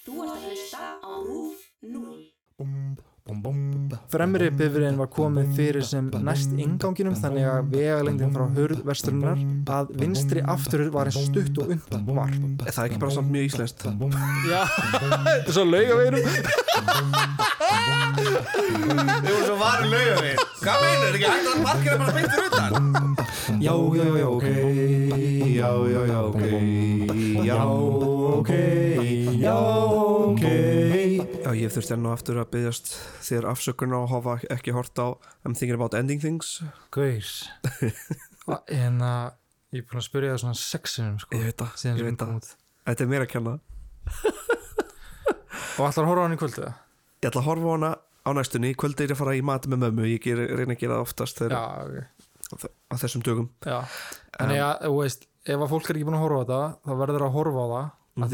Þú ert að hlusta á RÚF 0. Fremri bifriðin var komið fyrir sem næst inganginum þannig að vegalengdin frá hurð vesturinnar að vinstri afturur var eins stutt og undan var. Er það ekki bara samt mjög íslenskt? Já, þetta er svo laugaveginum. Þið voru svo varu laugavegin Hvað meinur, er ekki hægt að parkera bara beintur utan? Já, já, já, ok Já, já, já, ok Já, ok Já, ok Já, ég þurfti enn og aftur að byggjast þér afsökun á að hafa ekki hort á I'm thinking about ending things Gauðs. En að ég er búin að spyrja það svona sexinum sko. Ég veit það, ég veit það. Þetta er mér að kenna Og ætlar að horfa á hann í kvöldu það? Ég ætla að horfa á hana á næstunni Kvöldi er að fara í mat með mömmu Ég ger, reyna að gera það oftast þegar, Já, ok. á þessum dögum Já. Þannig að, þú veist, ef að fólk er ekki búin að horfa á þetta, þá verður að horfa á það mm að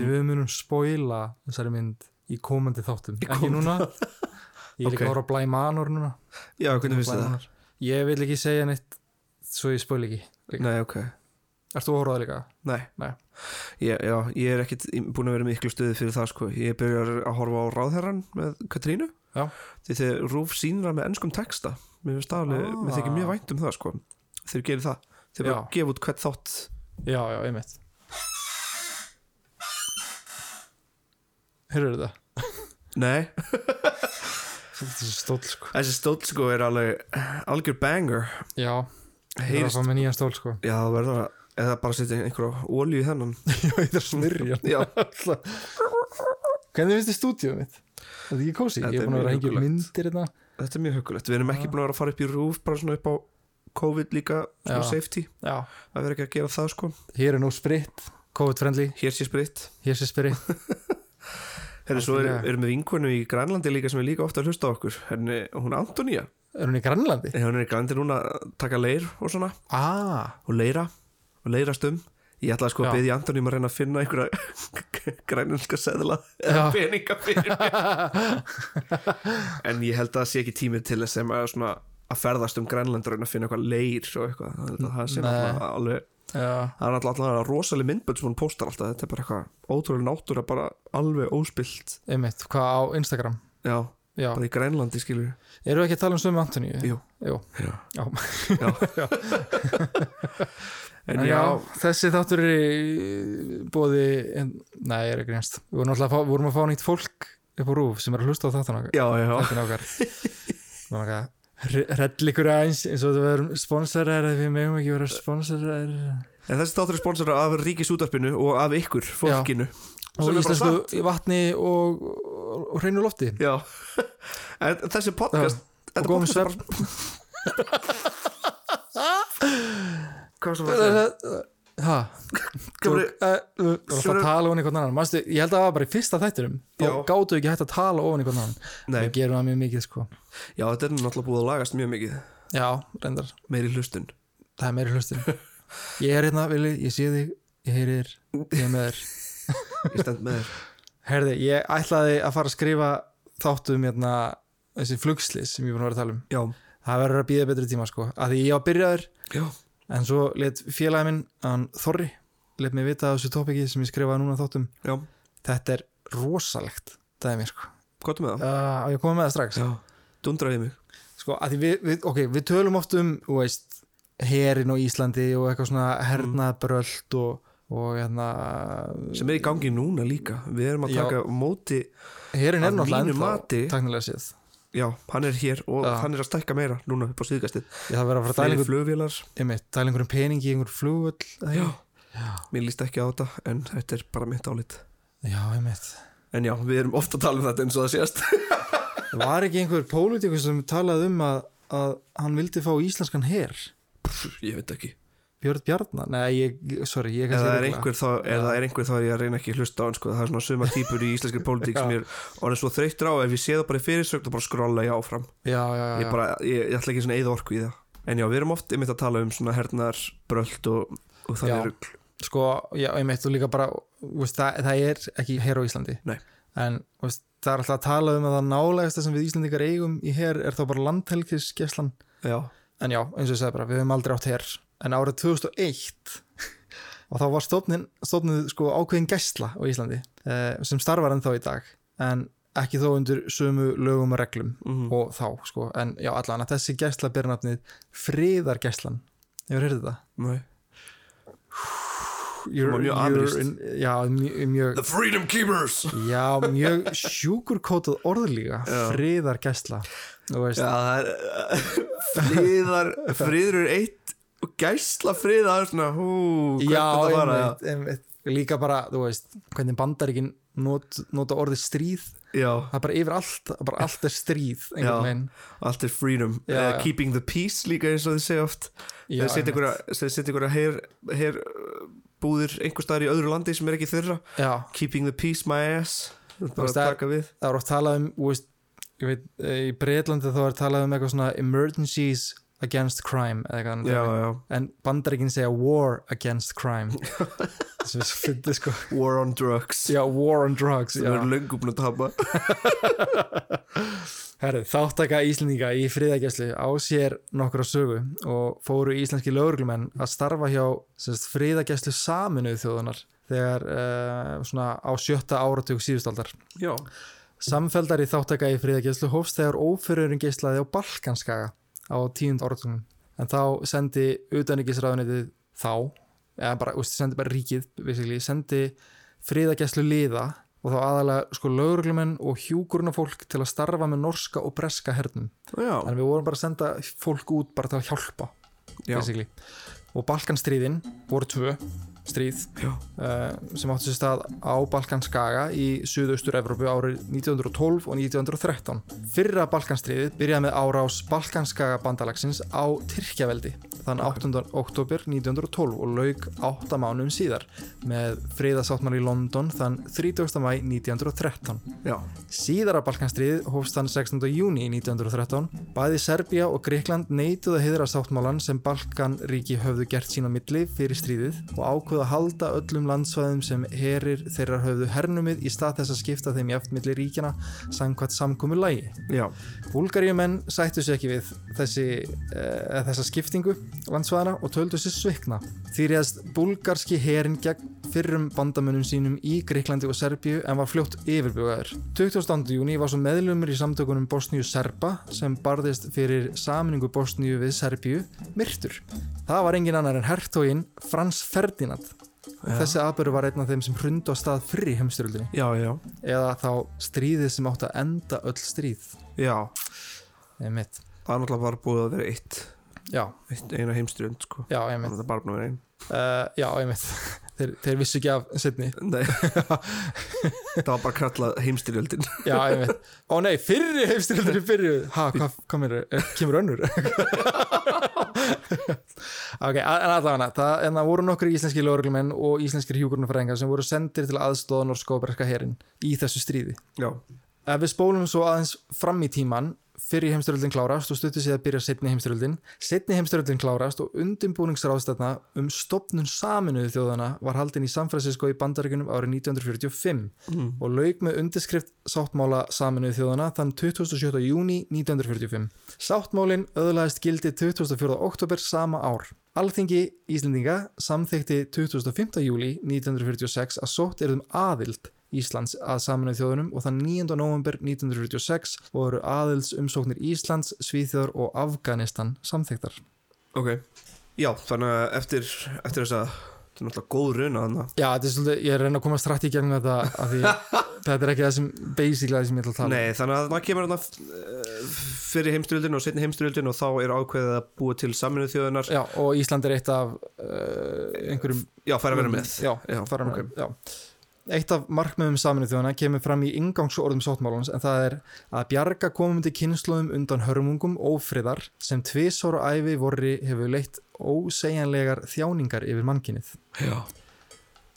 í komandi þáttum. Ekki komandi- núna. Ég er ekki Ok. að horfa á Blæ Manor núna. Já, hvernig finnst þið það? Ég vil ekki segja neitt svo ég spoil ekki. Nei, ok Erst þú að horfa á það líka? Nei, Nei. Ég, já, ég er ekkit búin að vera miklu stuði fyrir það sko. Ég byrjar að horfa á ráðherran með Katrínu Já. því þegar Rúf sýnir það með ennskum texta mér finnst það alveg, Ah. mér þykir mjög vænt um það sko. þeir gerir það, þeir bara gefa út hvert þátt Já, já, einmitt. Hörru þetta? Nei, Þetta er stóll, sko. þessi stóll sko er alveg algjör banger Já, það er að fá með nýjan stól, sko. já það verður að eða bara setja einhverja olju í þennan Já, ég þarf að smyrja. Hvernig finnst þið stúdíuð mitt? Þetta er ekki kósi, Þetta ég er er búin að vera að hengja myndir hérna. þetta er mjög hugulegt Við erum ekki búin að vera að fara upp í Rúf bara svona upp á COVID líka svona Já. safety, Já, það verður ekki að gera það sko hér er nú spritt, COVID-friendly, Hér sé spritt hér sé spritt. Herri, svo er, erum við vinkonu í Grænlandi líka sem er líka ofta að hlusta okkur. Henni, hún er Antonía Er hún í Grænlandi? Hún er í Grænlandi núna að taka leir og svona. Ah, og leira og leirast um. Ég ætlaði sko að byggja Antonía um að reyna að finna einhverja grænlænska seðla eða peninga fyrir mér. En ég held að það sé ekki tími til þess að ferðast um Grænland og finna eitthvað leir og eitthvað. Það, sé náttúrulega alveg já, það er náttúrulega rosalega myndböld sem hún postar alltaf þetta er bara eitthvað ótrúlega náttúra bara alveg óspilt einmitt, hvað á Instagram? já, Já, bara í Grænlandi skilur eru við ekki að tala um sömu Antoníu? Jú. Jú. já, Já. en En já, þessi þáttur er í bóði, en, nei, er ekki einst. Við vorum alltaf að fá, vorum að fá nýtt fólk upp á rúf sem er að hlusta á þáttan okkar. já, já, Redd ykkur aðeins eins og það verðum sponsorar eða við megum ekki vera sponsorar. En þessi þáttur er sponsorað af Ríkisútarpinu og af ykkur, fólkinu Og er bara íslensku vatni og, og, og hreinu lofti. Já En þessi podcast Og Þetta podcast er svepp. Hvað sem var Hæ? Þú var Sjónur- að tala ofan í hvern annan. Manstu, Ég held að það var bara í fyrsta þættinum. Þá gáttu ekki hægt að tala ofan í hvern annan. Nei, Við gerum það mjög mikið sko. Já, þetta er náttúrulega búið að lagast mjög mikið. Já, reyndar, Meiri hlustun. Það er meiri hlustin Ég er hérna, Vili, ég sé þig Ég heyri þér, ég er með þér. Ég stend með þér. Herði, ég ætlaði að fara að skrifa þáttum hérna þessi flugslis sem ég búin að vera að tala um. Já, Það verður að býða betri tíma sko. Að Því ég var byrjaður já, en svo let félagi minn, hann Þorri let mig vita af þessu tópiki sem ég skrifaði núna þáttum. Já. Þetta er rosalegt, það er mér sko. Er með það? uh, og ég komið með það strax? Já, dundraði mig. Sko, að því við, við, ok, við tölum oft um veist, herin á Íslandi og eitthvað svona hernaðbröld og, og hérna Sem er í gangi núna líka. Við erum að Já. taka á móti herin er náttúrulega mati- taknilega séð Já, hann er hér og Já. hann er að stækka meira Núna upp á síðgastið ég þarf að fara flugvélar. Einmitt, dæla einhverjum peningi í einhver ekki? Mér líst ekki á þetta En þetta er bara mitt álit. Já, En já, við erum ofta að tala um þetta eins og það sést. Það var ekki einhver pólitíkur sem talaði um að, að hann vildi fá íslenskan her? Pff, Ég veit ekki Björn Bjarnar, nei, ég, sorry ég Eða er einhver þá, eða er einhver þá er ég reyna ekki að hlusta á hann sko. það er svona suma típur í íslenskri pólitík sem ég er orðin svo þreyttur á. Ef ég sé það bara í fyrirsögn þá bara skrolla ég áfram. Já, já, já, ég, bara, ég, ég ætla ekki svona eða orku í það. En já, við erum oft einmitt að tala um svona hernar bröld og, og Já. þannig rugl. Sko, já, einmitt og líka bara veist, það, það er ekki her á Íslandi. Nei. en veist, það er alltaf að tala um að það nálegasta sem við Íslandingar eigum í her er þá bara landhelgisgeslan já, en já, eins og ég sagði bara, við höfum aldrei átt her en árið 2001 og þá var stofnin, stofnið sko ákveðin gæsla á Íslandi uh, sem starfar ennþá í dag en ekki þó undir sömu lögum og reglum Mhm. og þá sko en já allan að þessi gæsla ber nafnið friðargæslan hefur heyrðið það? Nei. You're, you're in, já, mjög, mjög Freedom Keepers já, mjög sjúkurkótað orðlíka er uh, friðar, friður er eitt og gæsla friðar svona, hú, hvernig já, þetta fara einmitt, einmitt, líka bara, þú veist hvernig bandaríkin not, nota orðið stríð. Já, það er bara yfir allt, bara allt er stríð einhvern veginn. allt er freedom. Já, uh. Keeping the peace líka eins og þið segja oft. Þeir setja einhverja- her, her búðir einhver staðar í öðru landi sem er ekki þeirra. Já, Keeping the peace my ass. Bara að taka við. það er oft talað um þú veist, ég veit, eh, í Breitlandi þá er talað um eitthvað svona emergencies against crime Já, já, en bandaríkin segja war against crime. Þess að fyndi sko. War on drugs. Já, war on drugs Það já. er löngum búin að tapa. Þáttaka Íslendinga í friðagjæslu á sér nokkra sögu og fóru íslenski lögreglumenn að starfa hjá sérst, friðagjæslu saminuð þjóðunar þegar uh, svona á sjötta áratug síðustaldar. Já, Samfelldari þáttaka í friðagjæslu hófst þegar ófyrurinn geislaði á Balkanskaga á tíund áratugum en þá sendi utanrikisráðunitið þá, eða bara, úst, sendi bara ríkið, basically, sendi friðagjæslu liða og þá aðalega sko lögreglumenn og hjúkurunafólk til að starfa með norska og breska hernum. já, Þannig við vorum bara að senda fólk út bara til að hjálpa. Og Balkanstríðin voru tvö stríð uh, sem áttu sér stað á Balkanskaga í suðaustur Evrópu árið 1912 og 1913. Fyrra Balkanstríðið byrjaði með árás Balkanskaga bandalagsins á Tyrkjaveldi þann 8. oktober 1912 og lauk 8 mánum síðar með friðasáttmál í London þann 30. mæ 1913. já. Síðara Balkanstríðið hófst þann 16. júni 1913. Bæði Serbia og Greikland neituðu að heiðra sáttmálan sem Balkanríki höfðu gert sína milli fyrir stríðið og ákveðu að halda öllum landsvæðum sem herir þeirra höfðu hernumið í stað þess að skipta þeim jaft milli ríkjana samkvæmt samkomu lægi. já. Búlgaríumenn sættu sér ekki við þessi, e, þessa skiptingu landsvæðana og töldu sér svikna. Því réðst búlgarski herin gegn fyrrum bandamönnum sínum í Greiklandi og Serbíu en var fljótt yfirbugaður. 28. júni var svo meðlumur í samtökunum Bosníu Serba sem barðist fyrir samningu Bosníu við Serbíu myrtur. Það var engin annar en hertógin Frans Ferdinand. Já. Þessi aðböru var einn af þeim sem hrundu á stað fyrr í heimstyröldinni Já, já, eða þá stríðið sem átti að enda öll stríð. já. Einmitt. Það er náttúrulega bara búið að vera eitt, Já, eitt eina heimstyrjönd, sko. já, Það einmitt. er bara búin að vera einn. Uh, já, einmitt. Þeir, þeir vissu ekki af setni. Nei, það var bara kallað heimstyrjöldin. Já, einmitt. Ó nei, fyrri heimstyrjaldur í fyrri. Ha, hvað hva mér, kemur önnur? ok, en allavega, það, en það voru nokkur íslenski lögreglumenn og íslenskir hjúkurnafræðingar sem voru sendir til aðstóða norska og breska herin í þessu stríði. Já, Ef við spólum svo aðeins fram í tíman fyrir heimstyrjöldin klárast og stuttu sig að byrja setni heimstyrjöldin setni heimstyrjöldin klárast og undirbúningsráðstæðna um stopnun saminuðu þjóðana var haldin í San Francisco í bandaríkunum árið 1945 og lauk með undirskrift sáttmála saminuðu þjóðana þann 27. júni 1945 Sáttmálin öðlaðist gildi 24. oktober sama ár Alþingi Íslendinga samþykti 25. júli 1946 að sótt erðum aðild Íslands að saminuðu þjóðunum og þann 9. november 1946 voru aðils umsóknir Íslands, Svíþjóður og Afganistan samþyktar. ok. Já, þannig að eftir, eftir þess að þetta er náttúrulega góð runa þannig. Já, þetta er svolítið, ég er að reyna að koma strætt í gegnum þetta af því þetta er ekki það sem basically það sem ég ætla að tala um. Nei, þannig að maður kemur þarna uh, fyrir heimstyrjöldin og setni heimstyrjöldin og þá er ákveðið að búa til saminuð þjóðunar. Já, og Ísland er eitt af uh, einhverjum Já, fær að vera með. Já, Já, fara ok. með, já. Eitt af markmiðum saminuð þjóðana kemur fram í ingangsorðum sáttmálans en það er að bjarga komandi kynnslóðum undan hörmungum ófriðar sem tvisóru æfi vorri hefur leitt ósegjanlegar þjáningar yfir mannkinnið. Já.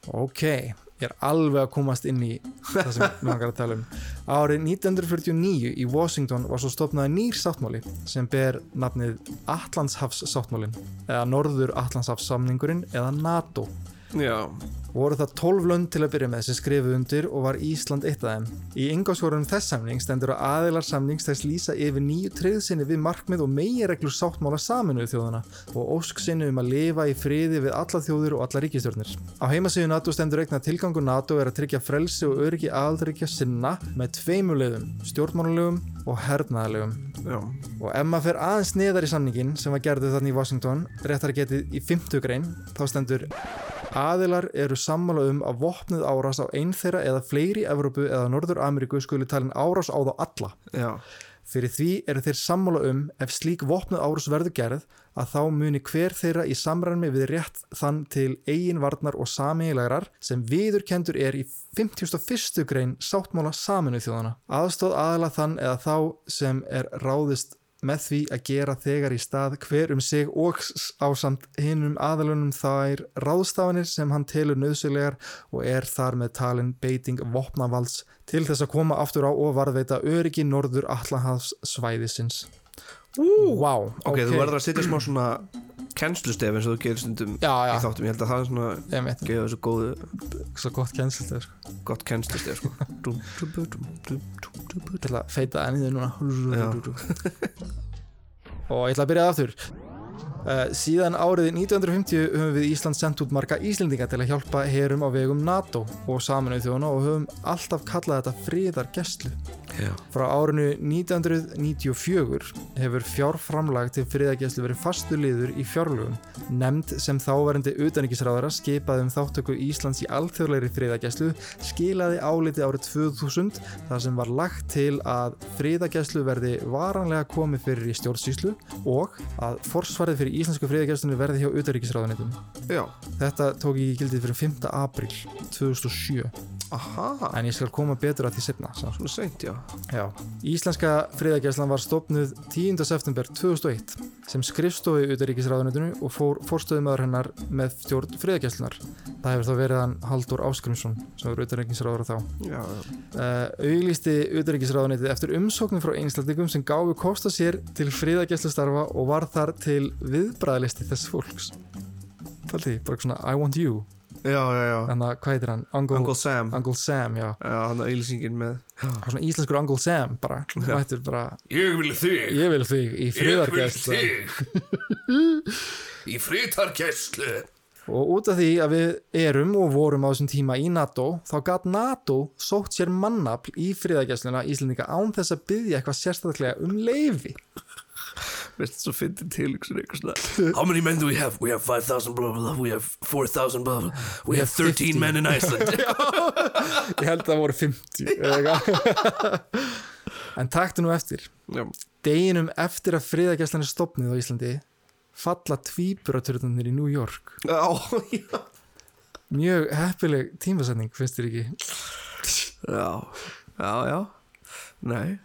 Ok, ég er alveg að komast inn í það sem við langar að tala um. Árið 1949 í Washington var svo stopnaði nýr sáttmáli sem ber nafnið Atlandshafs sáttmálin eða Norður Atlandshafs samningurinn eða NATO. Já. Voru það 12 lönd til að byrja með sem skrifuð undir og var Ísland eitt af þeim. Í ingáskorunum þess samning stendur að aðilar samnings þess lýsa yfir nýju treyðsinni við markmið og megireglur sáttmála saminuðu þjóðana og ósk sinni um að lifa í friði við alla þjóður og alla ríkistjórnir. Á heimasíðu NATO stendur eigna tilgangu NATO er að tryggja frelsi og öryggi aðalríkja sinna með tveimulegum, stjórnmánulegum og hernaðalegum. Já, Og ef maður fer aðeins neðar í samningin sem var gerðu þannig í Washington, réttar getið í 50 grein, þá stendur Aðilar eru sammála um að vopnuð árás á einn þeirra eða fleiri Evrópu eða Norður Ameríku skuli talin árás á þá alla. já, Fyrir því eru þeir sammála um ef slík vopnuð árás verður gerð að þá muni hver þeirra í samræmi við rétt þann til eigin varnar og sameigilegrar sem viðurkendur er í 51. grein sáttmála saminu þjóðana. Aðstóð aðila þann eða þá sem er ráðist með því að gera þegar í stað hver um sig og ásamt hinnum aðalunum þær ráðstafanir sem hann telur nöðsulegar og er þar með talin beiting vopnavalds til þess að koma aftur á og varðveita öryggi norður Allahafs svæðisins. Ú, wow, ok, þú verður að setja smá svona kennslustef eins og þú gerir stundum Já, já. í þáttum, ég held að það er svona gefa þessu góðu, svo gott kjenslt sko. gott kennslustef sko. Ég ætla að feita ennið núna Já. og ég ætla að byrja aftur uh, síðan árið 1950 höfum við Ísland sendt út marga Íslendinga til að hjálpa herum á vegum NATO og saminuð þjóðuna og höfum alltaf kallað þetta friðargestlu Já, Frá árinu 1994 hefur fjárframlag til friðargæslu verið fastu liður í fjárlögum. Nemnd sem þáverandi utanríkisráðara skipaði um þáttöku Íslands í alþjóðlegri friðargæslu skilaði áliti árið 2000 þar sem var lagt til að friðargæslu verði varanlega komið fyrir í stjórnsýslu og að forsvarið fyrir íslensku friðargæslunni verði hjá utanríkisráðanitum. já, Þetta tók í gildið fyrir 5. april 2007 aha, en ég skal koma betur að því setna. svona seint, já Já. Íslenska friðargæslan var stopnuð 10. september 2001 sem skrifstofi utaríkisráðunitinu og fór fórstöðumöður hennar með stjórn friðargæslunar. Það hefur þá verið hann Haldur Áskrimsson sem var utaríkisráður þá. Já, já, Uh, auglýsti utaríkisráðunitið eftir umsóknum frá einslætingum sem gáfu kosta sér til friðargæslustarfa og var þar til viðbræðlisti þess fólks. Faldi, bara svona I want you. Já, já, já. Þannig að hvað heitir hann? Uncle, Uncle Sam Uncle Sam, já. Já, hann að eilsingin með Það var svona íslenskur Uncle Sam bara. Mættur bara Ég vil þig Ég vil þig í Ég vil friðargæslu þig Í friðargæslu og út af því að við erum og vorum á þessum tíma í NATO þá gat NATO sótt sér mannafl í friðargæsluna Íslendinga án þess að byggja eitthvað sérstaklega um leifi Veist svo fyndið til ykkur svona How many men do we have? We have 5,000 blah blah blah. We have 4,000 blah blah We have 13 50. men in Iceland. Ég held að það voru 50 eða eitthvað. en taktu nú eftir. Já, deginum eftir að friðargæslan er stopnið á Íslandi falla tvíburatörnunir í New York. Já. Mjög heppileg tímasetning finnst þér ekki? Já, já, já. Nei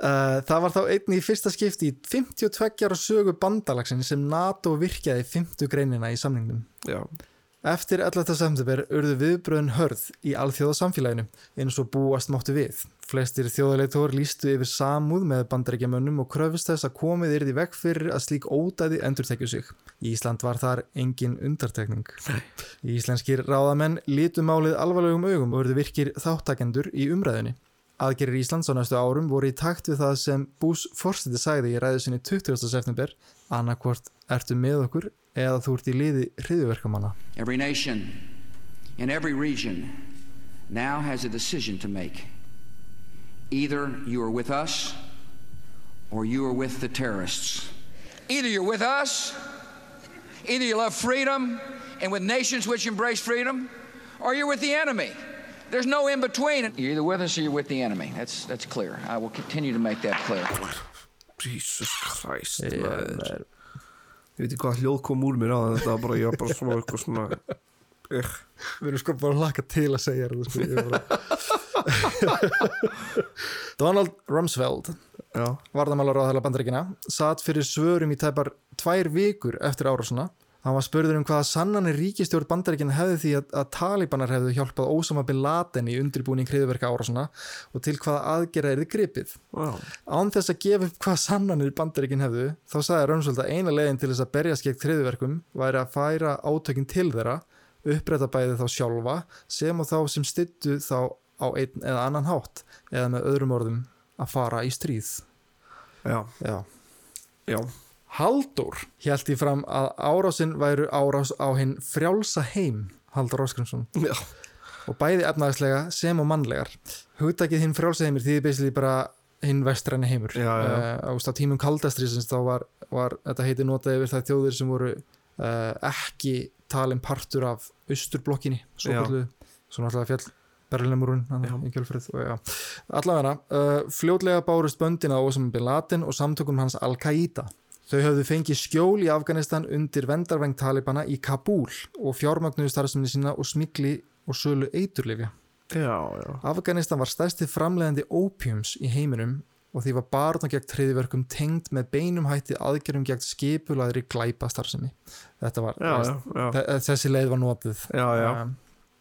það var þá einni í fyrsta skipti í 52 ára sögu bandalagsin sem NATO virkjaði 50 greinina í samningnum. Já, Eftir 11. september urðu viðbröðin hörð í alþjóða samfélaginu eins og búast máttu við. Flestir þjóðaleitór lístu yfir samúð með bandarækjamönnum og kröfist þess að komið yrði vekk fyrir að slík ódæði endurtekju sig. Ísland var þar engin undartekning. Íslenskir ráðamenn lítu málið alvarlegum augum og urðu virkir þáttakendur í umræðinni. Aðgerir Íslands á næstu árum voru í takt við það sem Bús Forstiti sagði í ræðu sinni 20. september annarkvort ertu með okkur eða þú ert í liði hriðuverkamanna. Every nation in every region now has a decision to make. Either you are with us or you are with the terrorists. Either you're with us, either you love freedom and with nations which embrace freedom, or you're with the enemy. There's no in between. You're either with us or you're with the enemy. That's, that's clear. I will continue to make that clear. Jesus Christ Já, maður. Ég veit ekki hvað hljóð kom úr mér á þetta var bara, ég var bara svona eitthvað svona Ugh. Við erum sko bara að laka til að segja þetta sko. Ég er bara- Donald Rumsfeld varðamálar á þæla bandaríkina satt fyrir svörum í tæpar tvær vikur eftir árásuna hann var spurður um hvaða sannanir ríkistjórn bandaríkina hefði því að, að talibanar hefðu hjálpað Ósama bin Laden í undirbúning hriðverka árásuna og til hvaða aðgerða er þið gripið Vá. án þess að gefa upp hvaða sannanir bandaríkin hefðu þá sagði Rönsvöld að eina leiðin til þess að berjast gegn hriðverkum væri að færa átökin til þeirra uppræta bæði þá sjálfa sem og þá sem styttu þá á einn eða annan hátt eða með öðrum orðum að fara í stríð Já, Já. já, Haldur held í fram að árásin væru árás á hinn frjálsa heim Haldur Óskrimsson já, og bæði efnaðislega sem og mannlegar. Hugtakið hinn frjálsa heimir því basically bara hinn vestræni heimur. Já, já. Uh, á tímum kaldastriðsins þá var, var þetta heiti notað yfir það þjóðir sem voru uh, ekki talin partur af austurblokkinni svo Já. kallu, svo náttúrulega fjall Berlinmúrun Já. í já, allavega uh, fljótlega bárust böndin á Osama bin Laden og samtökum hans Al-Qaida þau höfðu fengið skjól í Afganistan undir vendarvæng Talibana í Kabul og fjármagnuðu starfsminni sína og smikli og sölu eiturlifja já, já. Afganistan var stærsti framleiðandi ópjums í heiminum og því var barna gegn triðiverkum tengd með beinum hætti aðgerðum gegn skipulaðri glæpa starfsemi þetta var, Já, þessi leið var notið Já, já,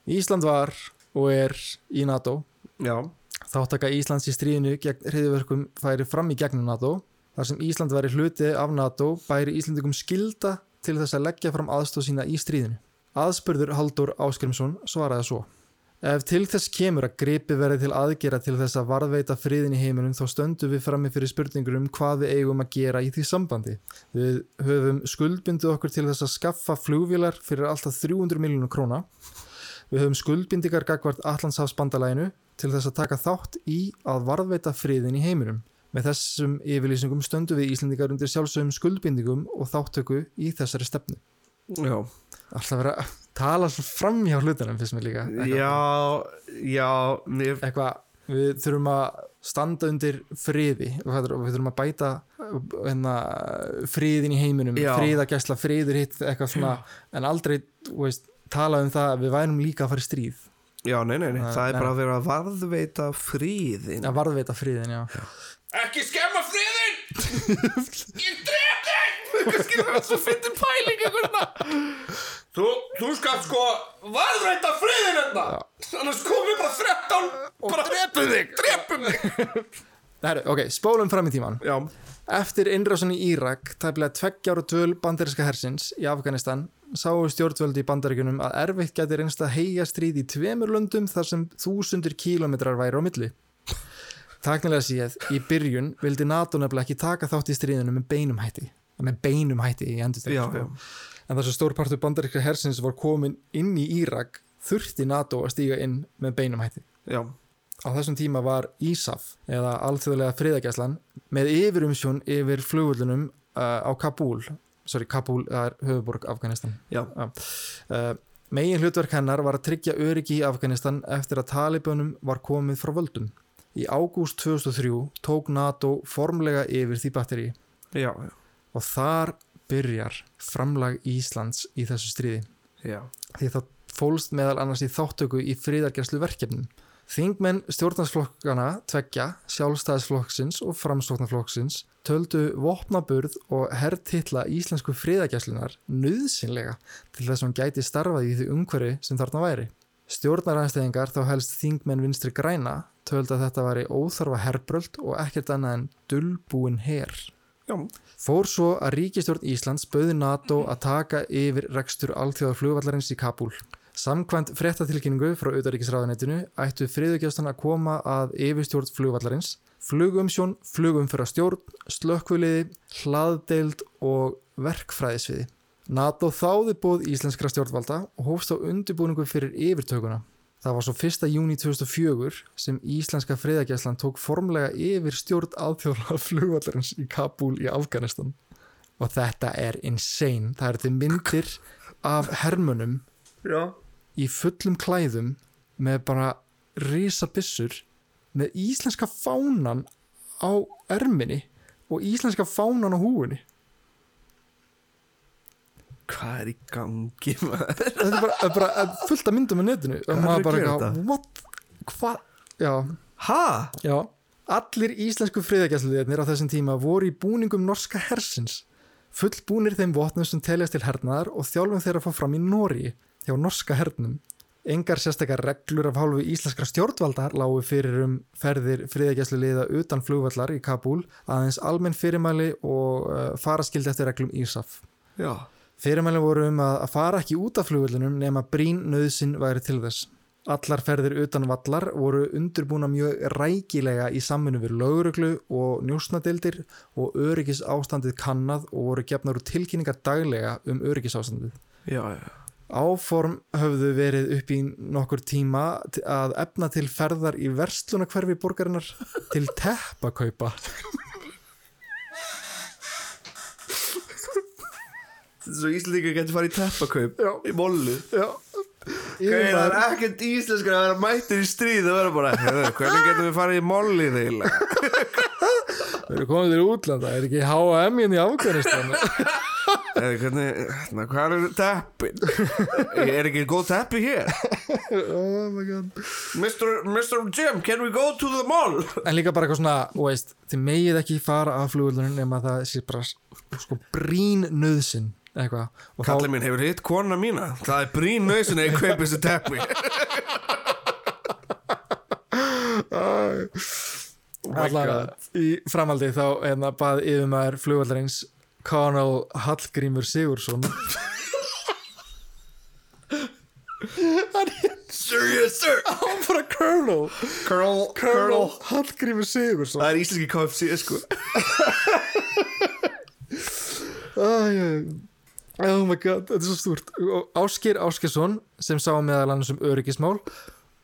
Ísland var og er í NATO. Já, þáttaka Íslands í stríðinu gegn hriðiverkum færi fram í gegnum NATO þar sem Ísland væri hluti af NATO bæri Íslandingum skilda til þess að leggja fram aðstóð sína í stríðinu aðspurður Haldur Áskrimsson svaraði svo Ef til þess kemur að gripi verið til aðgera til þess að varðveita friðin í heiminum þá stöndum við frammi fyrir spurningur um hvað við eigum að gera í því sambandi. Við höfum skuldbindið okkur til þess að skaffa flugvélar fyrir alltaf 300 miljónu króna Við höfum skuldbindingar gagvart Allandshafsbandalæginu til þess að taka þátt í að varðveita friðin í heiminum. Með þessum yfirlýsingum stöndum við Íslendingar undir sjálfsögum skuldbindingum og þáttöku í þessari stefnu. já. Alltaf vera að tala svo fram hjá hlutunum fyrst mér líka. Eitthvað- Já, já, mér, Eitthvað, við þurfum að standa undir friði og við þurfum að bæta hérna, friðin í heiminum, Já. friðagæsla, friður hitt, eitthvað svona, en aldrei, veist, tala um það að við værum líka að fara í stríð. já, nei, nei, nei, það er bara að vera að varðveita fríðin. Að varðveita friðin, já. Ekki skemma friðin! Ég dref þig! Kannski er það svo fyndin pæling eitthvað Þú, þú skalt sko varðveita friðin hérna Annars komum við bara 13 og bara drepum þig, drepum þig Heru, ok, spólum fram í tíman. Já, Eftir innrásun í Írak, tæplega tveggjára dvöl bandaríska hersins í Afganistan, sáu stjórnvöldi í bandaríkunum að erfitt gæti reynst að heia stríð í tveimur löndum þar sem þúsundir kílometrar væri á milli. Taknilega séð, í byrjun vildi NATO nefnilega ekki taka þátt í stríðinu með beinum hætti. Með beinum hætti í endur Já, já. En þar sem stórpartur bandaríska hersins var komin inn í Írak, þurfti NATO að stíga inn með beinum hætti. já, Á þessum tíma var ISAF eða alþjóðlega friðagæslan með yfirumsjón yfir flugullunum uh, á Kabul sorry, Kabul er höfuborg Afganistan. Já, uh, megin hlutverk hennar var að tryggja öryggi í Afganistan eftir að Talibanum var komið frá völdum í ágúst 2003 tók NATO formlega yfir því batteri já, já, og þar byrjar framlag Íslands í þessu stríði já, því það fólst meðal annars í þáttöku í friðargerslu verkefnum. Þingmenn stjórnarsflokkana tveggja, sjálfstæðisflokksins og framsóknarflokksins töldu vopnaburð og herrtitla íslensku friðargerslunar nöðsynlega til þess að hún gæti starfað í því umhverfi sem þarna væri. Stjórnaranstæðingar þá helst þingmenn vinstri græna töldu að þetta væri óþarfa herbröld og ekkert annað en dullbúin her. já, Fór svo að ríkistjórn Íslands bauði NATO að taka yfir rekstur alþjóðar flugvallarins í Kabul. Samkvæmt fréttatilkynningu frá auðaríkisráðanetinu ættu friðugjöstan að koma að yfirstjórn flugvallarins, flugumsjón, flugumfyrra stjórn, slökkviliði, hlaðdeild og verkfræðisviði. NATO þáði bóð íslenskra stjórnvalda og hófst á undirbúningu fyrir yfirtökuna. Það var svo 1. júni 2004 sem íslenska friðagæslan tók formlega yfir stjórn alþjóðlega flugvallarins í Kabul í Afganistan. Og þetta er insane. Það eru til myndir af hermunum já, í fullum klæðum með bara risabissur með íslenska fánan á erminni og íslenska fánan á húinni. Hvað er í gangi? Þetta er bara, bara fullt af myndum á netinu og maður bara að eitthvað, what? Hvað? Ha? Já, allir íslensku friðagæsluðirnir á þessum tíma voru í búningum norska hersins fullbúnir þeim vopnum sem teljast til hernaðar og þjálfum þeirra fór fram í Nóri hjá norska hernum. Engar sérstakar reglur af hálfu íslenskra stjórnvalda lágu fyrir um ferðir friðagjæslu liða utan flugvallar í Kabul aðeins almenn fyrirmæli og uh, faraskildi eftir reglum ISAF. Já. Fyrirmæli voru um að, fara ekki út af flugvöllunum nema brín nöðsin væri til þess. Allar ferðir utan vallar voru undurbúna mjög rækilega í samfunnu við lögreglu og njósnadeildir og öryggis ástandið kannad og voru gefnar úr tilkynningar daglega um öryggis ástandið. Já, já. Áform höfðu verið upp í nokkur tíma að efna til ferðar í verslunarkverfi borgarinnar til teppakaupa. Þetta er svo Íslandingar getur farið í teppakaup í mollu. Það er ekkert íslenskar að vera mættir í stríð og vera bara, "Heyrðu, hvernig getum við farið í molli þeirlega? Við erum komið til útlanda, er ekki H&M hérna í Afganistan? Eða hvernig, na, hvað er teppin? Er ekki góð teppi hér? oh my god. Mr. Mr. Jim, can we go to the mall? En líka bara eitthvað svona, þú veist, þið megið ekki fara af flugvöldunum nema það sé bara sko brín nöðsin eitthvað. Og þá- Kallið minn hefur hitt kona mína. Það er brín nöðsin að ég kaupi þessu teppi. allavega í framaldi þá hérna, bað yfirmaður flugvallarins Colonel Hallgrímur Sigursson Sir, yes, sir. hann bara Colonel Colonel, Hallgrímur Sigursson Það er íslenski KFC, sko. Æ, oh my god, þetta er svo stúrt. Áskir Áskesson sem sá meðal annars um öryggismál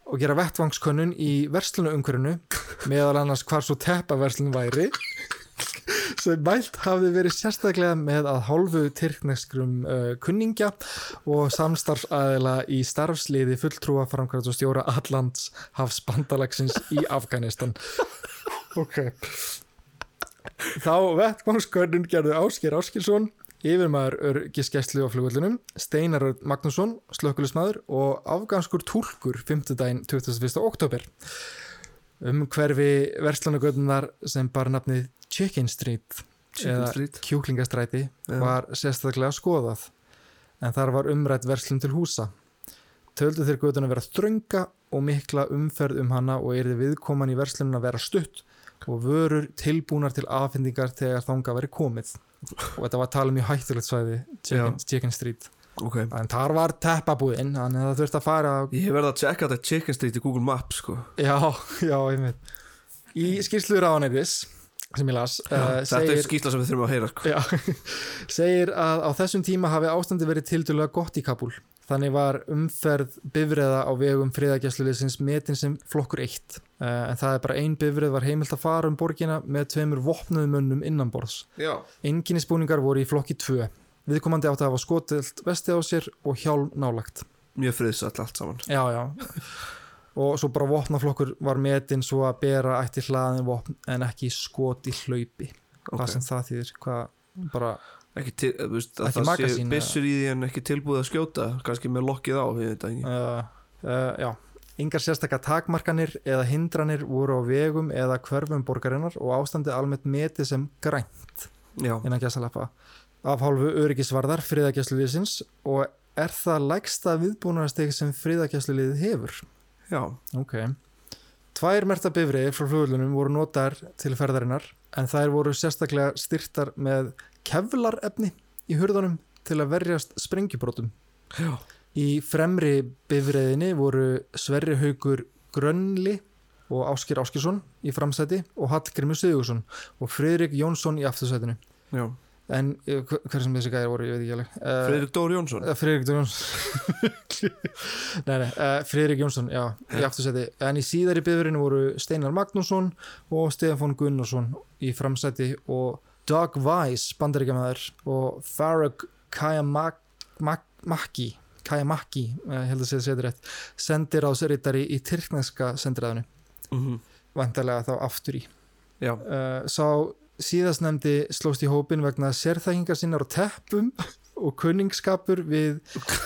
og gera vettvangskönnun í verslunumhverfinu meðal annars hvar svo teppaverslun væri sem mælt hafði verið sérstaklega með að hálfu tyrkneskrum uh, kunningja og samstarfsaðila í starfsliði fulltrúa framkvæmt og stjóra Allands hafsbandalagsins í Afganistan. Ok. Þá vettvangskönnun gerðu Ásker Áskilsson, yfirmaður örgiskeslu á flugvöllunum, Steinar Magnússon, slökkulismæður og afganskur túlkur 5. daginn 21. oktober. Um hverfi verslunagötunar sem bar nafnið Chicken Street Chicken eða Street. kjúklingastræti var sérstaklega skoðað en þar var umrætt verslun til húsa. Töldu þeir götuna vera þrönga og mikla umferð um hana og erði viðkoman í verslunum að vera stutt og vörur tilbúnar til afhendingar þegar þanga veri komið og þetta var að tala um mjög hættulegt svæði Chicken, Chicken Street Ok. en þar var teppabúðin þannig að það þurfti að fara Ég verði að checka þetta Chicken Street í Google Maps, sko. já, já, einmitt í skýrslu ráðanætis sem ég las uh, Þetta er skýsla sem við þurfum að heyra, sko. Já, segir að á þessum tíma hafi ástandi verið tildulega gott í Kabul. Þannig var umferð bifriða á vegum friðagjæsluliðsins metin sem flokkur eitt. Uh, en það er bara ein bifrið var heimilt að fara um borgina með tveimur vopnuðum mönnum innanborðs. Já. Enginnispúningar voru í flokki 2. Viðkomandi átti að hafa skotilt vesti á sér og hjálm nálagt. Mjög friðsall allt saman. Já, já. Og svo bara vopnaflokkur var metin svo að bera ætti hlaðin vopn en ekki skot í hlaupi. Ok. Hvað sem það þýðir, hvað bara Ekki, til, þú veist, Ekki það sé magasín, byssur í því en ekki tilbúið að skjóta. Kannski með lokkið á, við þetta ekki. uh, uh, já, yngar sérstakar takmarkanir eða hindranir voru á vegum eða hverfum borgarinnar og ástandið almennt metið sem grænt innan gæsalappa af hálfu öryggisvarðar friðagæsluliðsins og er það lægsta viðbúnarsteg sem friðagæsluliðið hefur Já. ok Tvær merta bifriðir frá flugvöldunum voru notaðar til ferðarinnar en þær voru sérstaklega styrtar með kevlarefni í hurðunum til að verjast sprengjubrótum Já. Í fremri bifriðinni voru Sverri Haugur Grönli og Áskir Áskirsson í framsæti og Hallgrimur Sigursson og Friðrik Jónsson í aftursætinu. Já. En eh, hver sem þessi gæði voru, ég veit ekki alveg. Uh, Friðrik Dóri Jónsson. Friðrik Jónsson. nei, nei, uh, Friðrik Jónsson, já, í aftursæti. En í síðari bifriðinu voru Steinar Magnússon og Stefán Gunnarsson í framsæti og Doug Weiss, bandaríkjamaður og Farag Kayamaki Kayamaki, uh, held að segja þetta rétt sendiráðsritari í tyrkneska sendiræðinu, Mm vantarlega þá aftur í. Já. uh, sá síðast nefndi slóst í hópin vegna sérþækingar sinnar á teppum og kunningskapur við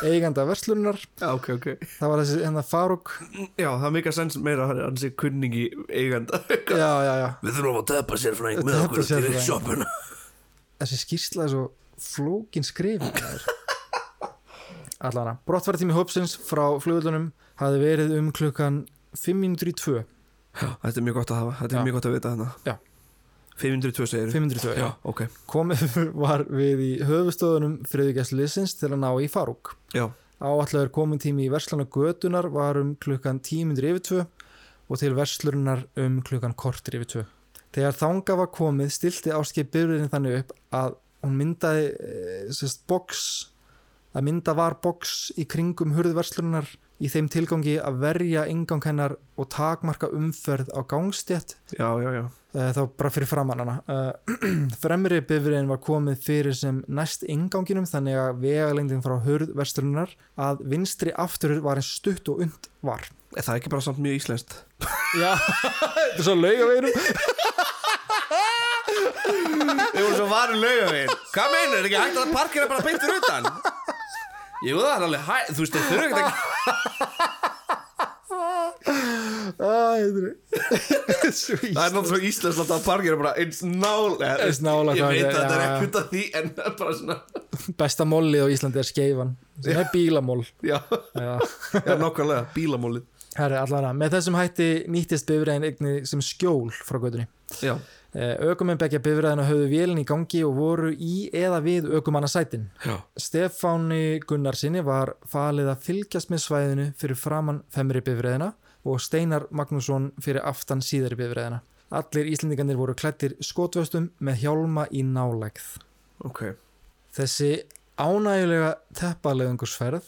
eiganda verslunar Já, ok, ok. það var þessi hennar Faruk Já, það er mikið sens meira að hann sé kunningi eiganda. já, já, já, Við þurfum að teppa sérfræðing með Teppa okkur til sérfræðing. sjoppuna þessi skýrsla er svo flókin skrifin allana, brottfæratími hópsins frá flugvöldunum hafði verið um klukkan 5 minútur í 2 Þetta er mjög gott að hafa, þetta er Já. mjög gott að vita þarna Já. 502 segir 502, já. ok. Komið var við í höfustöðunum friðugjastliðsins til að ná í Farúk Já, áallegur komin tími í verslana götunar var um klukkan 10 minnur yfir 2 og til verslurinnar um klukkan kortir yfir 2 þegar þanga var komið stilti áskip byrðurinn þannig upp að hún myndaði e, sérst, box að mynda var box í kringum hurðverslunar í þeim tilgangi að verja ingang hennar og takmarka umferð á gangstétt. Já, já, já. Eh, þá bara fyrir framann hana. Uh, fremri bifriðin var komið fyrir sem næst inganginum þannig að vegalengdin frá hurð verslunar að vinstri afturur var eins stutt og und var. Er það ekki bara samt mjög íslenskt? já, þetta er svo laugaveginum Við vorum svo varin laugavegin. Hvað meinar, er ekki hægt að parkera bara beintur utan? Jú, það er alveg hæ Þú veist, þeir þurfa ekki að Svo Það er náttúrulega íslenskt að parkera bara eins nálega Eins nálægt Ég veit að þetta er ekkert að því En það er bara svona besta mollið á Íslandi er skeifan sem er bílamól Já, já. já nokkulega, bílamólið Herri, allara, með þessum hætti nýttist bifriðin eigni sem skjól frá gödunni Já, Ökumenn begja bifriðina höfðu vélinn í gangi og voru í eða við ökumannasætin já Stefáni Gunnarsinni var falið að fylgjast með svæðinu fyrir framann femri bifræðina og Steinar Magnússon fyrir aftan síðari bifræðina. Allir Íslendingarnir voru klættir skotvöstum með hjálma í nálægð. Ok, Þessi ánægulega teppalegungusferð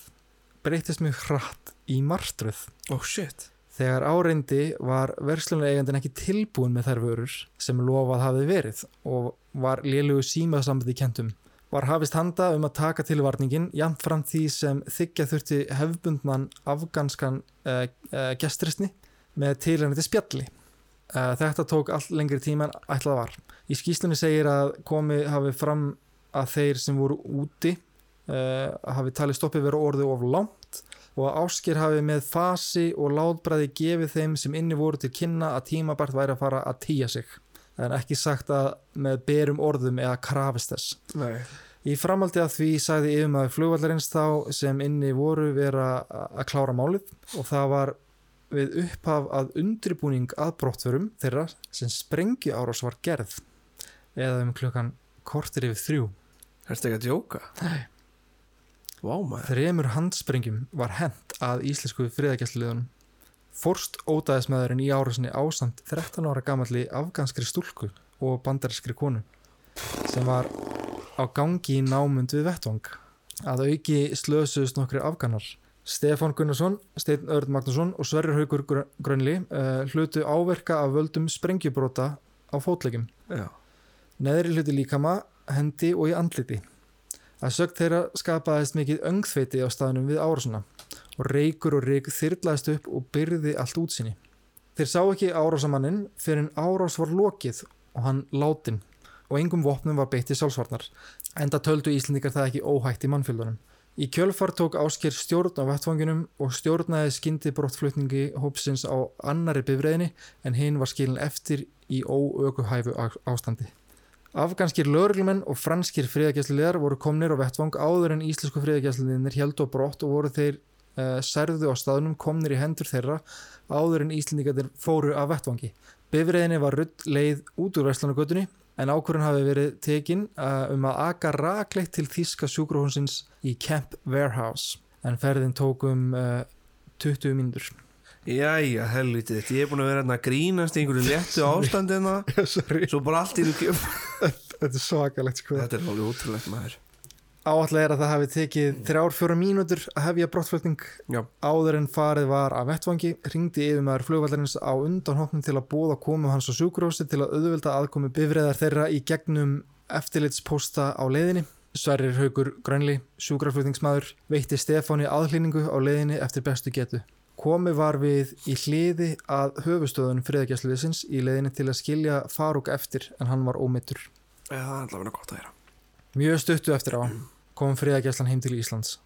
breytist mjög hratt í martröð. oh shit Þegar áreindi var verslunar eigandin ekki tilbúin með þær vörur sem lofað hafði verið og var lélugu símaðsambandi kentum. Var hafist handa um að taka til varningin jafn fram því sem þykja þurfti hefbundnan afganskan uh, uh, gestrisni með tilhengandi spjalli. Uh, þetta tók allt lengri tíma en ætlað var. Í skýslunni segir að komi hafi fram að þeir sem voru úti uh, hafi talið stoppið vera orðið of langt og að Ásker hafi með fasi og látbræði gefið þeim sem inni voru til kynna að tímabært væri að fara að tíja sig en ekki sagt að með berum orðum eða krafist þess. Nei Í framaldi að því sagði yfirmaður flugvallarins þá sem inni voru vera að klára málið og það var við upphaf að undirbúning að brottförum þeirra sem sprengju árás var gerð eða um klukkan kortir yfir þrjú. Erstu ekki að djóka? Nei. Vá maður Þremur handsprengjum var hent að íslensku friðagjastliðunum. Forst ódæðismæðurinn í árásinni ásamt 13 ára gamalli afganskri stúlku og bandarinskri konu sem var á gangi í námund við vettvang. Að auki slösuðust nokkri afganar. Stefán Gunnarsson, Steinn Örn Magnússon og Sverrir Haugur Grö- Grönli uh, hlutu áverka af völdum sprengjubróta á fótleggjum. Já, Neðri hluti líkama, hendi og í andliti. Að sögt þeirra skapaðist mikið öngþveiti á staðnum við árásuna og reykur og reyk þyrlaðist upp og byrði allt útsinni. Þeir sá ekki árásamannin fyrir en árás var lokið og hann látin og engum vopnum var beitt í sjálfsvarnar. Enda töldu Íslendingar það ekki óhætt í mannfjöldunum. Í kjölfar tók Ásker stjórn á vettfanginum og stjórnaði skyndi brottflutningi hópsins á annari bifræðinni en hinn var skilin eftir í óökuhæfu á- ástandi. Afganskir lögreglumenn og franskir friðagjastliðar voru komnir á vettvang áður en íslensku friðagjastliðinir held og brott og voru þeir uh, særðu á staðnum komnir í hendur þeirra áður en íslendingarnir fóru af vettvangi. Bifræðinni var rudd leið út úr Vestlanagutunni en ákvörðun hafi verið tekin uh, um að aka rakleitt til þíska sjúkrahúsins í Camp Warehouse en ferðin tók um uh, 20 mínútur. Jæja, helvítið ég er búin að vera hérna að grínast í einhverju léttu ástandina. Svo bara allt í nú Þetta er svakalegt sko. Þetta er alveg ótrúlegt maður. Áallega er að það hafi tekið þrjár fjóra mínútur að hefja brottflutning áður en farið var af vettvangi ringdi yfir maður flugvallarins á undanhóknum til að bóða komu hans á sjúkurósi til að auðvelda aðkomi bifræðar þeirra í gegnum eftirlitspósta á leiðinni. Sverrir Haugur Grönli, sjúkraflutningsmaður veitti Stefáni aðhlýningu á leiðinni eftir bestu getu Komi var við í hliði að höfustöðun friðagjastliðsins í leiðinni til að skilja Faruk eftir en hann var ómittur Já, það er allavega gott að heyra. Mjög stuttu eftir á kom friðagjastlan heim til Íslands.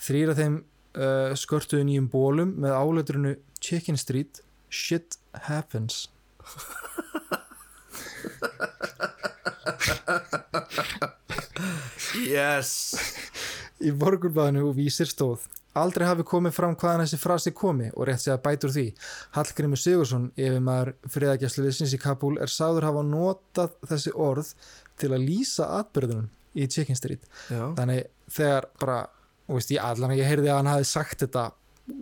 Þrýra þeim uh, skörtuðu nýjum bólum með áleiturinu Chicken Street. Shit Happens. Yes. Í morgunblæðinu og vísir stóð Aldrei hafi komið fram hvaðan þessi frasi komi og rétt segja bætur því. Hallgrimur Sigursson, yfir maður friðagjæslu viðsins í Kabul, er sáður hafa notað þessi orð til að lýsa atbyrðunum í Chicken Street. Já, Þannig þegar bara, veist, ég allan að ég heyrði að hann hafi sagt þetta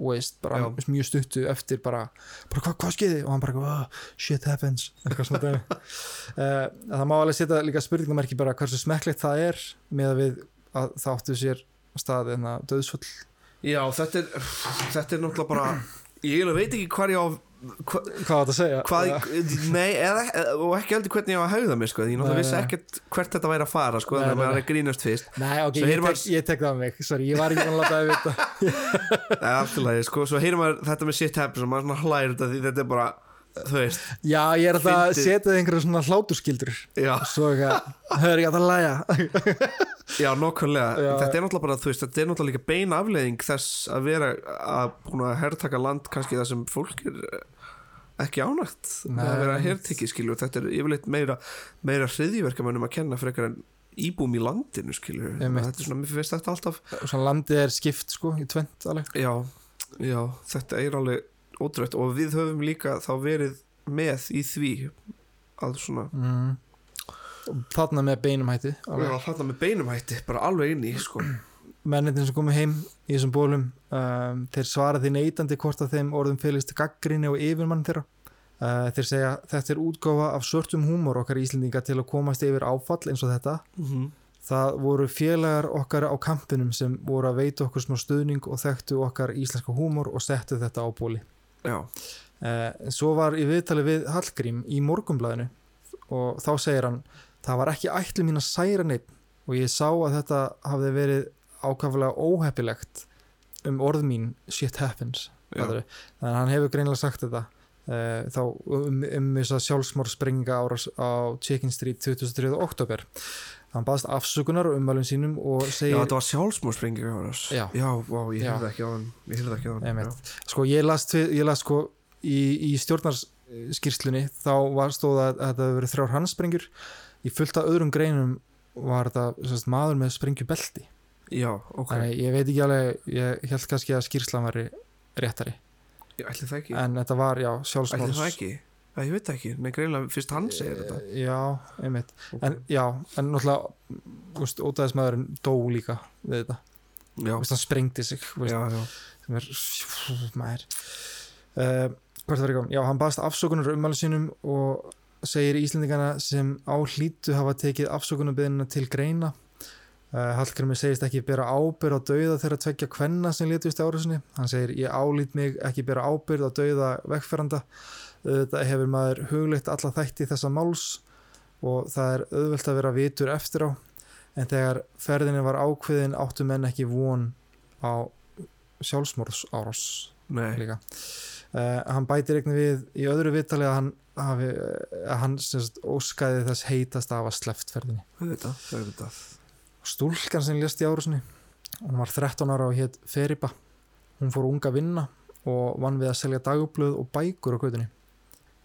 veist, bara Já. mjög stuttu eftir bara, bara hvað hva skeiði og hann bara, shit happens eitthvað svona dæmi. uh, það má alveg setja líka spurningamerki bara hversu smekklegt það er með að við að það áttu sér stað en að döðsföll Já þetta er Þetta er náttúrulega bara Ég veit ekki hvað ég á hva, hvað þetta að segja? Hvað Nei, eða, og ekki heldur hvernig ég á að haugða mig sko. Ég náttúrulega vissi ekkert hvert þetta væri að fara sko, Þannig að maður er að grínast fyrst. Nei, ok, ég heyrir tek, maður- ég tek það á mig. Sorry, ég var ekki að láta það vita. Allt í lagi, sko, Svo heyrir maður þetta með shit happens og maður svona hlæður þetta því þetta er bara veist Já, ég er alltaf að setja einhverju svona hláturskildur Já, svo ekki að er ekki að það læja já nokkulega Já. Þetta er náttúrulega bara, veist, þetta er náttúrulega líka bein afleiðing þess að vera að búin að herrtaka land kannski það sem fólk er eh, ekki ánægt að vera herrtikið skilju þetta er yfirleitt meira, meira hriðjverkamönnum að kenna frekar en íbúm í landinu skilju þetta er svona, mér finnst þetta alltaf Svona landið er skipt sko í tvent alveg. Já, já, þetta er alveg ótrútt og við höfum líka þá verið með í því að svona mm. Þarna með beinum hætti alveg. Já, þarna með beinum hætti, bara alveg inn í sko. Mennitin sem komu heim í þessum bólum um, þeir svara því neitandi hvort að þeim orðum fylgist gaggrinni og yfirmann þeirra uh, þeir segja þetta er útgáfa af svörtum húmor okkar Íslendinga til að komast yfir áfall eins og þetta Það voru félagar okkar á kampinum sem voru að veita okkur smá stuðning og þekktu okkar íslenska húmor og settu þetta á bóli. Já, Eh, svo var í viðtali við Hallgrím í morgumblæðinu og þá segir hann það var ekki ætlu mín að særa neitt og ég sá að þetta hafði verið ákaflega óheppilegt um orð mín shit happens Já. þannig að hann hefur greinilega sagt þetta uh, þá um, um þess að sjálfsmór sprenginga áras á Chicken Street 23. oktober hann baðst afsökunar á ummælum sínum og já segir þetta var sjálfsmórsprengi Já. já, vá, ég Já. heyrði ekki á hann Ég heyrði ekki á hann Einmitt. sko ég las, ég las sko í, í stjórnarskýrslunni þá var stóð að, að þetta hefur verið þrjár handsprengjur í fullt af öðrum greinum var þetta maður með sprengjubelti. Já, ok, þannig ég veit ekki alveg ég held kannski að skýrslan væri réttari. Ég ætli það ekki. En þetta var já Ætli sjálfsmáls það ekki, Æ, ég veit það ekki. Nei, greinlega, fyrst hann segir þetta. Já, einmitt. Ok. en já, en náttúrulega ótaðismæðurinn dó líka við þetta, úst, hann sprengdi sig úst, já, já. Sem er fú, maður. Uh, hvert var ég kom, já hann baðast afsökunar ummæli sínum og segir Íslendingana sem á hlýtu hafa tekið afsökunarbyðina til greina. Uh, Hallgrimur segist ekki bera ábyrð á dauða þeirra tveggja kvenna sem létust í árásinni. Hann segir ég álít mig ekki bera ábyrð á dauða vegferanda. Þetta hefur maður huglitt alla þætti þessa máls og það er auðvelt að vera vitur eftir á. En þegar ferðinni var ákveðin áttu menn ekki von á sjálfsmorðs árás Nei, líka. Uh, hann bætir einnig við í öðru viðtali að hann, hafi, að hann semst, óskaði þess heitast af að sleppt ferðinni. Þetta, þetta stúlkan sem lést í árásinni hún var 13 ára og hétt Feriba hún fór unga að vinna og vann við að selja dagblöð og bækur á gödunni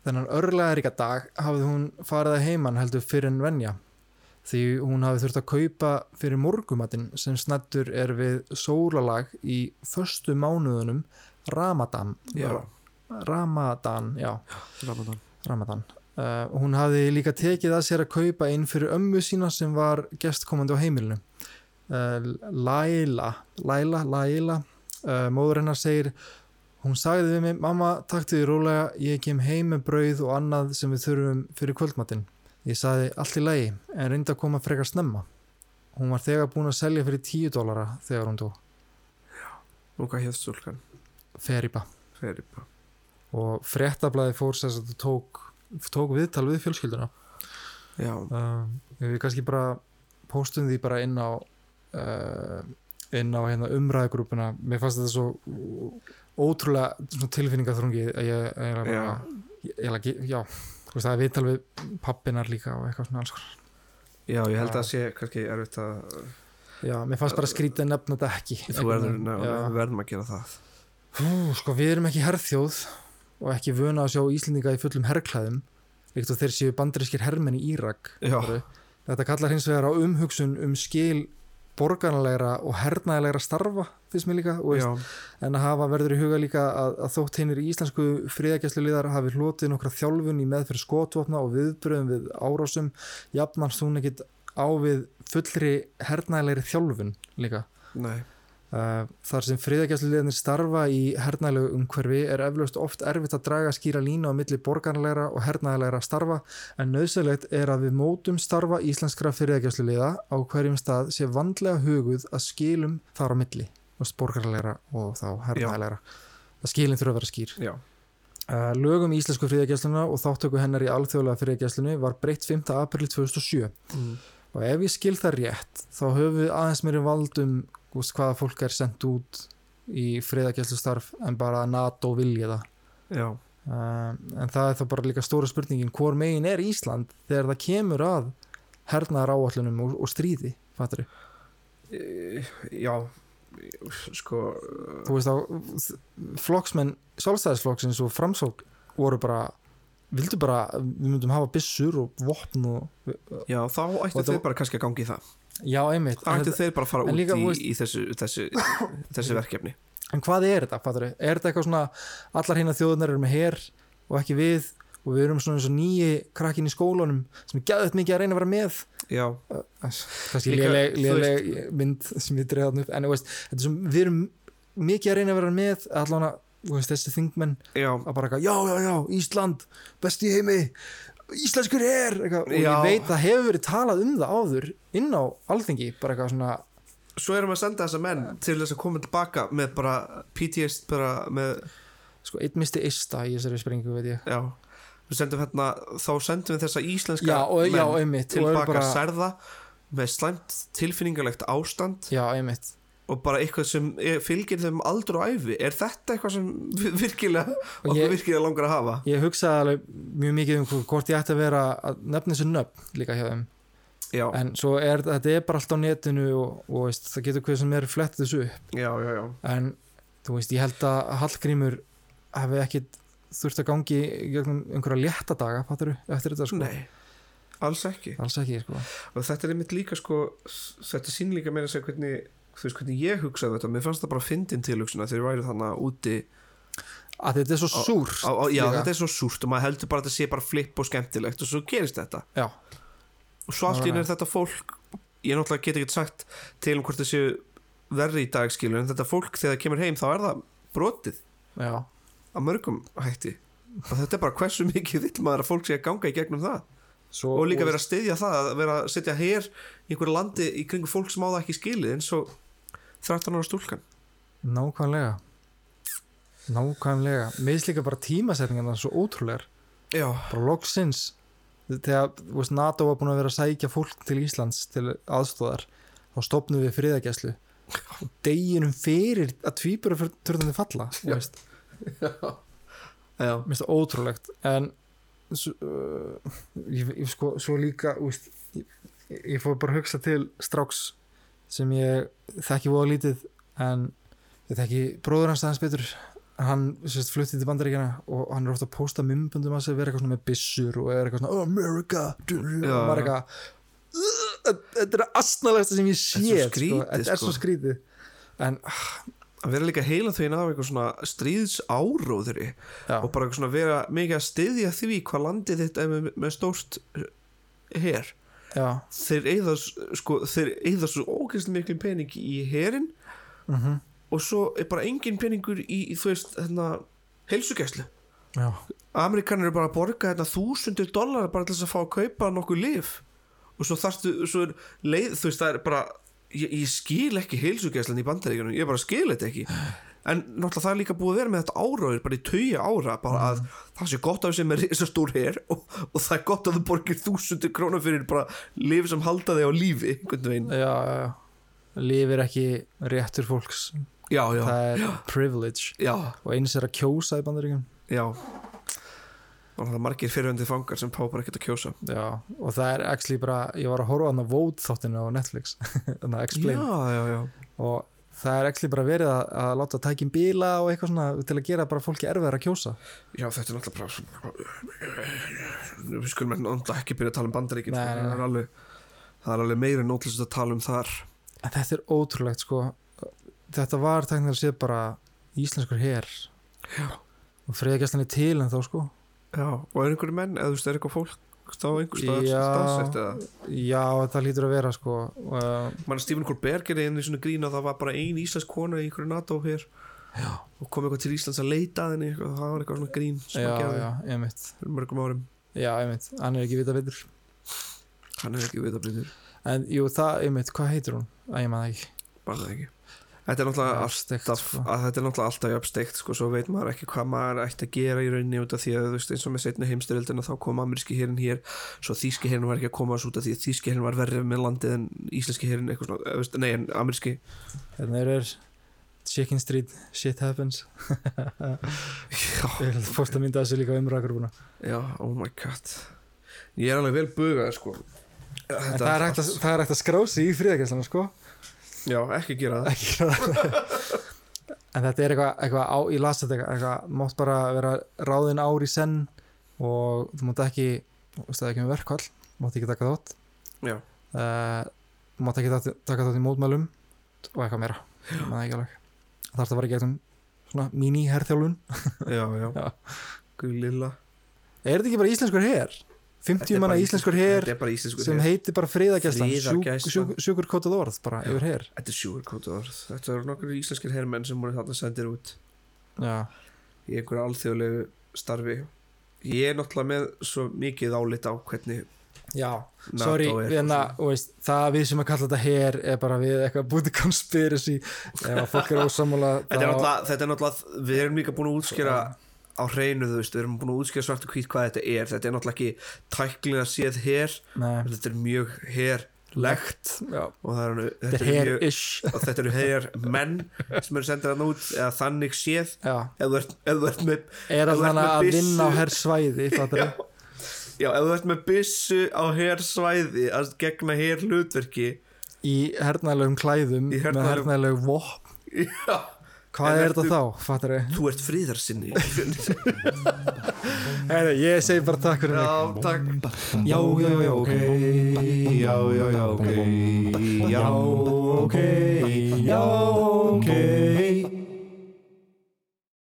þennan örlega ríka dag hafði hún farið að heiman heldur fyrir en venja því hún hafði þurft að kaupa fyrir morgumatinn sem snettur er við sólalag í förstu mánuðunum Ramadan. Já, Ramadan, já, Ramadan Ramadan. Uh, hún hafði líka tekið að sér að kaupa inn fyrir ömmu sína sem var gestkomandi á heimilinu. Uh, Laila Laila, Laila uh, móður hennar segir hún sagði við mig, mamma taktu því rólega ég kem heim með brauð og annað sem við þurfum fyrir kvöldmatinn. Ég sagði allt í lagi en reyndi að koma frekar snemma. Hún var þegar búin að selja fyrir 10 dólara þegar hún dó. Nú hvað hétt stúlkan? Feriba. Feriba og fréttablaði fór sér að tók, tók viðtal við fjölskylduna. Uh, við kannski bara postum því bara inn á uh, inn á hérna, umræðugrúpuna. Mér fannst þetta svo ótrúlega svona tilfinningaþrungi að ég, ég, ég, Já. ég, ég, ég já, þú það er viðtal við pappinar líka og eitthvað svona alls konar. Já, ég held að sé kannski erfitt að já, mér fannst bara skrítið að nefna þetta ekki Þú verður, verðum að gera það. Hú, sko við erum ekki herþjóð og ekki vöna að sjá Íslendinga í fullum herrklæðum líkt og þeir séu bandarískir hermenn í Írak. Þetta kallar hins vegar á umhugsun um skil borgarnalegra og hernaðilegra starfa finnst mér líka veist, en að hafa verður í huga líka að, að þótt hinnir íslensku friðagæsluliðar hafi hlotið nokkra þjálfun í meðferð skotvopna og viðbröðum við árásum jafnast hún ekkit á við fullri hernaðilegri þjálfun líka. Nei þar sem friðagæsluliðinir starfa í hernaðilegu umhverfi er eflaust oft erfitt að draga skýra línu á milli borgarlegra og hernaðilegra starfa en nöðsynlegt er að við mótum starfa íslenskra friðagæsluliða á hverjum stað sé vandlega huguð að skilum þar á milli veist, borgarlegra og þá hernaðilegra að skilin þurfa að vera skýr Já, uh, lögum í íslensku friðagæsluna og þáttöku hennar í alþjóðlega friðagæslunni var breytt 5. april 2007 mm. og ef ég skil það rétt þá höfum við aðeins meiri vald um úst, hvaða fólk er sendt út í friðagæslustarf en bara að NATO vilja það? Já, uh, en það er þá bara líka stóra spurningin hvor megin er Ísland þegar það kemur að hernaðar áallunum og, og stríði fattur E, já sko þú veist á flokksmenn sjálfstæðisflokksins og framsók voru bara vildu bara, við myndum hafa byssur og vopn og Já, þá ættu þá- bara kannski að gangi í það já einmitt. Þá en, ættu þeir bara að fara út líka, í, í þessu, þessu, þessu verkefni? En hvað er þetta, fattur er þetta eitthvað svona, allar hérna þjóðunar eru með her og ekki við og við erum svona eins og nýji krakkin í skólanum sem er gæðut mikið að reyna að vera með? Já, þú léleg mynd sem við dreifðum upp. En veist, er sem, við erum mikið að reyna að vera með allan að þessi þingmenn að bara já, já, já, Ísland besti heimi, íslenskur er eitthvað, og Já. ég veit það hefur verið talað um það áður inn á alþingi bara eitthvað svona, svo erum við að senda þessa menn til þess að koma tilbaka með bara PTSD bara með, sko, einn misti ista í þessari springu, veit ég. Já. Sendum hérna, þá sendum við þessa íslenska já, og, já, menn einmitt og eru tilbaka bara, særða með slæmt tilfinningalegt ástand. Já, einmitt og bara eitthvað sem er, fylgir þeim aldur og æfi er þetta eitthvað sem virkilega okkur ég- virkilega langar að hafa? Ég hugsaði alveg mjög mikið um hvort ég ætti að vera að nefna þessu nöfn líka hjá þeim. Já, en svo er þetta er bara allt á netinu og, og veist, það getur hvað sem er flett þessu upp. Já, já, en þú veist, ég held að Hallgrímur hafi ekkit þurft að gangi einhverja létta daga fattur, eftir þetta sko. Nei, alls ekki. Alls ekki sko. Og þetta er einmitt líka sko þetta sín líka meira að segja hvernig þú veist hvernig ég hugsaði þetta, mér fannst það bara fyndin tilhugsuna þegar ég væri þannig úti að þetta er svo súrt á, á, já, líka. þetta er svo súrt og maður heldur bara að þetta sé bara flipp og skemmtilegt og svo gerist þetta. Já, og svo allt í Alright. þetta fólk ég náttúrulega get ekki sagt til um hvort það séu verri í dag skilur en þetta fólk þegar það kemur heim þá er það brotið. Já, að mörgum hætti. Og þetta er bara hversu mikið vill maður að fólk sé að ganga í gegnum það. Svo, og líka vera að styðja það að vera að setja hér í einhverju landi í kringu fólk sem á það ekki skilið eins og 13 ára stúlkan? Nákvæmlega. Nákvæmlega. Mér finnst líka bara tímasetningan svo ótrúlegar. Já, bara loksins þegar veist, NATO var búin að vera að sækja fólk til Íslands til aðstóðar þá stopnum við friðagæslu og deginum fyrir að tvíbura fyrir törðandi falla Já. veist, já, mér finnst það ótrúlegt en svo, uh, ég, ég, sko, svo líka veist, ég, ég fór bara að hugsa til stráks sem ég þekki voða lítið en ég þekki bróður hans aðeins betur. Hann sérst, flutti til bandaríkjana og hann er ofta að posta mymbundum að sig vera eitthvað svona með byssur og er eitthvað svona oh, America og maður er eitthvað "Ugh, þetta er að astnalegsta sem ég sé Þetta er svo skrítið, sko. þetta er sko. skrítið en ah, að vera líka heila þvín af eitthvað svona stríðs áróðuri já, og bara eitthvað svona vera mikið að styðja því hvað landið þitt er með, með stórt her já, þeir eigða sko, þeir eigða svo ógæslega miklu pening í herin mhm, og svo er bara engin peningur í, í þú veist, hérna heilsugæslu. Já. Amerikanir eru bara að borga hérna þúsundir dólar bara til þess að fá að kaupa nokkuð lif og svo þarftu, svo er leið, þú veist, það er bara ég, ég skil ekki heilsugæslan í bandaríkjunum ég bara skil þetta ekki en náttúrulega það er líka búið að vera með þetta áraður bara í tauja ára, bara að það sé gott af sem er þess stór her og, og það er gott að þú borgir þúsundir krónar fyrir bara lif sem halda þig á lífi já, já, já. Lifir ekki réttur fólks. Já, já, það er privilege. Já, og eins er að kjósa í bandaríkjum já. Og það er margir fyrirhundið fangar sem pá bara ekkert að kjósa. Já, og það er actually bara ég var að horfa á hann að Vote þáttinu á Netflix. Þannig að Explain já, já. Og það er actually bara verið að, að láta tækjum bíla og eitthvað svona til að gera bara fólki erfiðar að kjósa. Já, þetta er náttúrulega bara Við skulum ekki náttúrulega ekki byrja að tala um bandaríkin sko, það er alveg er alveg meira nótlust að tala um þar. En þetta er ótrúlegt sko. Þetta var teknilega séð bara íslenskur Já. og friðagjastan er til en þá sko. Já, og er einhverju menn, eða þú veist, er eitthvað fólk þá einhver stað, Já. staðsett eða? Já, það lítur að vera sko. Mann Stephen Colbert gerði einu svona grín að það var bara ein íslensk kona í einhverju NATO hér. Já. og kom eitthvað til Íslands að leita að henni og það var eitthvað svona grín sem að einmitt. fyrir mörgum árum. Já, einmitt, hann er ekki vita betur hann er ekki að byrja en jú, það, einmitt, hvað heitir hún? að ég maður ekki. Bara það ekki Þetta er náttúrulega Já, steikt, alltaf, sko. að þetta er náttúrulega alltaf jafnsteikt sko, svo veit maður ekki hvað maður ætti að gera í rauninni út af því að þú veist eins og með setni heimstyrildina þá kom ameríski herin hér svo þýski herin var ekki að koma út af því að þýski herin var verrið með landið en íslenski herin eitthvað svona, nei en ameríski. Hérna er er Chicken Street, shit happens. Fórst að mynda þessu líka umrækuruna já, oh my god. Ég er alveg vel bugað sko. Það er, hægt að, skrási í friðagjastan sko já, ekki gera það. Ekki gera það. En þetta er eitthvað, eitthvað á, ég las þetta eitthvað, mátt bara vera ráðin ár í senn og þú mátt ekki þú veist það ekki með verkvall, mátt ekki taka þátt. Já, uh, mátt ekki taka, þátt í mótmælum og eitthvað meira. Það ekki alveg. Þarf það að í gegnum svona mini-herþjálun já, já, Já. guð lilla. Er þetta ekki bara íslenskur her? 50 manna íslenskur íslenskur sem heitir bara friðagæslan Friðargæslan. sjúkur kótað orð bara yfir her. þetta er sjúurkótað orð. Þetta eru nokkur íslenskir hermenn sem voru þarna sendir út. Já, í einhverju alþjóðlegu starfi. Ég er náttúrulega með svo mikið álit á hvernig já sorry, við hérna, veist, það við sem að kalla þetta her er bara við eitthvað búti conspiracy. Ef að fólk er ósamála þetta þetta er náttúrulega við erum líka búin að útskýra á hreinu þú veist, við erum búin að útskýra svart og hvít hvað þetta er. Þetta er náttúrulega ekki tæknilega séð Nei, þetta er mjög herlegt. Já, og það er, þetta er mjög og þetta eru her menn sem eru sendir hann út eða þannig séð. Ef þú ert, ert með er allan með að byssu- vinna á hersvæði fattar já, já, ef þú ert með byssu á hersvæði að gegna herlutverki í hernaðlegum klæðum Í hernaðlegum vopn. Já hvað er þetta þá, fattar ég Þú ert fríðarsinni Heyri, ég segi bara takk fyrir mig. Já, takk. Já, já, já, ok. Já, já, já, ok. Já, ok. Já, ok